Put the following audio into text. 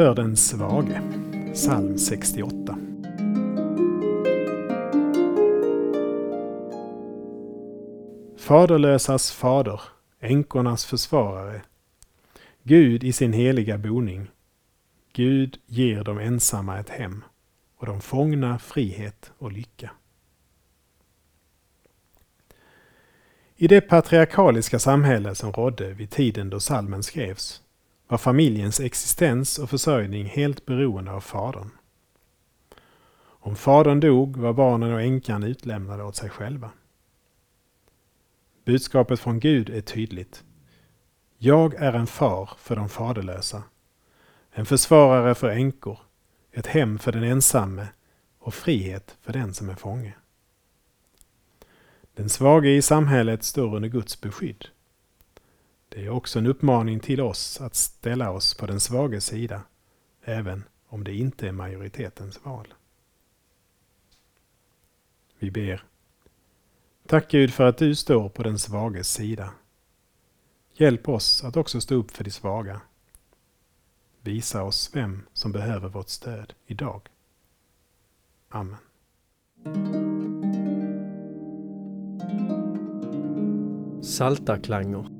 för den svage. Psalm 68. Faderlösas fader, änkornas försvarare. Gud i sin heliga boning. Gud ger de ensamma ett hem och de fångna frihet och lycka. I det patriarkaliska samhälle som rådde vid tiden då salmen skrevs var familjens existens och försörjning helt beroende av fadern. Om fadern dog var barnen och änkan utlämnade åt sig själva. Budskapet från Gud är tydligt. Jag är en far för de faderlösa, en försvarare för änkor, ett hem för den ensamme och frihet för den som är fånge. Den svage i samhället står under Guds beskydd. Det är också en uppmaning till oss att ställa oss på den svages sida, även om det inte är majoritetens val. Vi ber. Tack Gud för att du står på den svages sida. Hjälp oss att också stå upp för de svaga. Visa oss vem som behöver vårt stöd idag. Amen. Saltarklanger